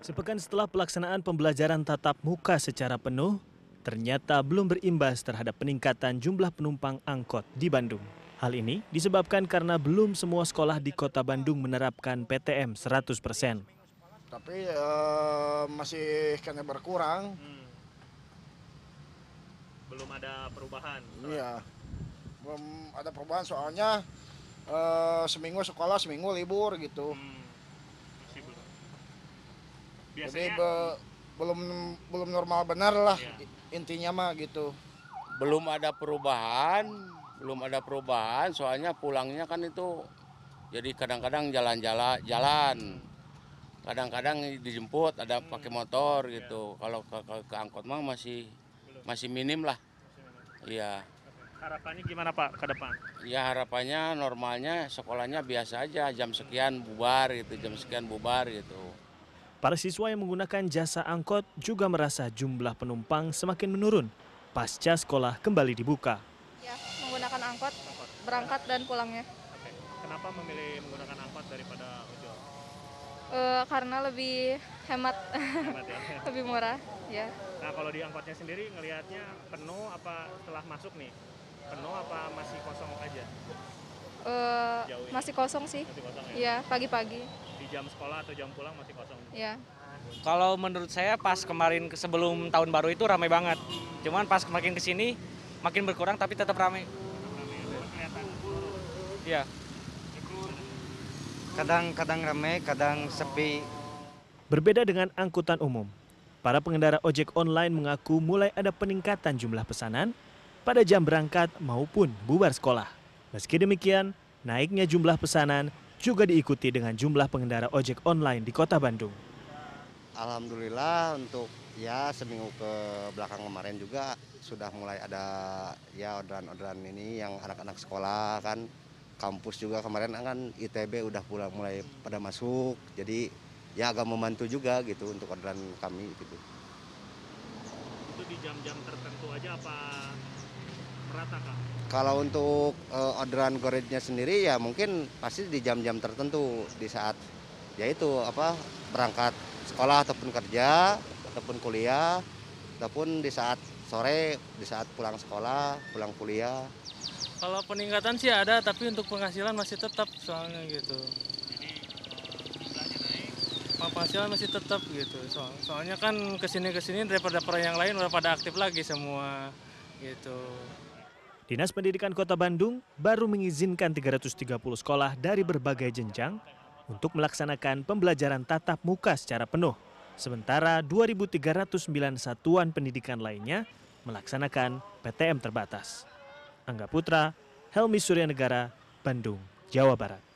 Sepekan setelah pelaksanaan pembelajaran tatap muka secara penuh, ternyata belum berimbas terhadap peningkatan jumlah penumpang angkot di Bandung. Hal ini disebabkan karena belum semua sekolah di kota Bandung menerapkan PTM 100%. tapi eh, masih kena berkurang Belum ada perubahan. iya belum ada perubahan soalnya eh, seminggu sekolah seminggu libur gitu jadi be- belum belum normal benar lah intinya mah gitu belum ada perubahan, belum ada perubahan. Soalnya pulangnya kan itu jadi kadang-kadang jalan-jalan, jalan. Kadang-kadang dijemput, ada pakai motor gitu. Kalau ke, ke, ke angkot mah masih masih minim lah. Iya. Harapannya gimana Pak ke depan? Ya harapannya normalnya sekolahnya biasa aja jam sekian bubar gitu, jam sekian bubar gitu. Para siswa yang menggunakan jasa angkot juga merasa jumlah penumpang semakin menurun pasca sekolah kembali dibuka. Ya, menggunakan angkot, berangkat dan pulangnya. Kenapa memilih menggunakan angkot daripada ojol? Eh, karena lebih hemat, Hemat ya. lebih murah. Ya, Nah kalau di angkotnya sendiri ngelihatnya penuh apa setelah masuk nih? Penuh apa masih kosong aja? Eh, ini. masih kosong sih. Masih kosong ya? Ya, pagi-pagi. Jam sekolah atau jam pulang masih kosong? Ya. Kalau menurut saya pas kemarin ke- sebelum tahun baru itu ramai banget. Cuman pas makin ke sini makin berkurang tapi tetap ramai. Iya. kadang-kadang ramai, kadang sepi. Berbeda dengan angkutan umum, para pengendara ojek online mengaku mulai ada peningkatan jumlah pesanan pada jam berangkat maupun bubar sekolah. Meski demikian, naiknya jumlah pesanan juga diikuti dengan jumlah pengendara ojek online di kota Bandung. Alhamdulillah untuk ya seminggu ke belakang kemarin juga sudah mulai ada ya orderan-orderan ini yang anak-anak sekolah kan kampus juga kemarin kan ITB udah pulang mulai pada masuk jadi ya agak membantu juga gitu untuk orderan kami gitu. Itu di jam-jam tertentu aja apa merata kak? Kalau untuk eh, orderan gorengnya sendiri ya mungkin pasti di jam-jam tertentu di saat ya itu apa berangkat sekolah ataupun kerja ataupun kuliah ataupun di saat sore di saat pulang sekolah pulang kuliah Kalau peningkatan sih ada tapi untuk penghasilan masih tetap soalnya gitu. Penghasilan masih tetap gitu. Soal- soalnya kan ke sini ke sini daripada para yang lain udah pada aktif lagi semua gitu. Dinas Pendidikan Kota Bandung baru mengizinkan 330 sekolah dari berbagai jenjang untuk melaksanakan pembelajaran tatap muka secara penuh. Sementara 2.309 satuan pendidikan lainnya melaksanakan PTM terbatas. Angga Putra, Helmi Suryanegara, Bandung, Jawa Barat.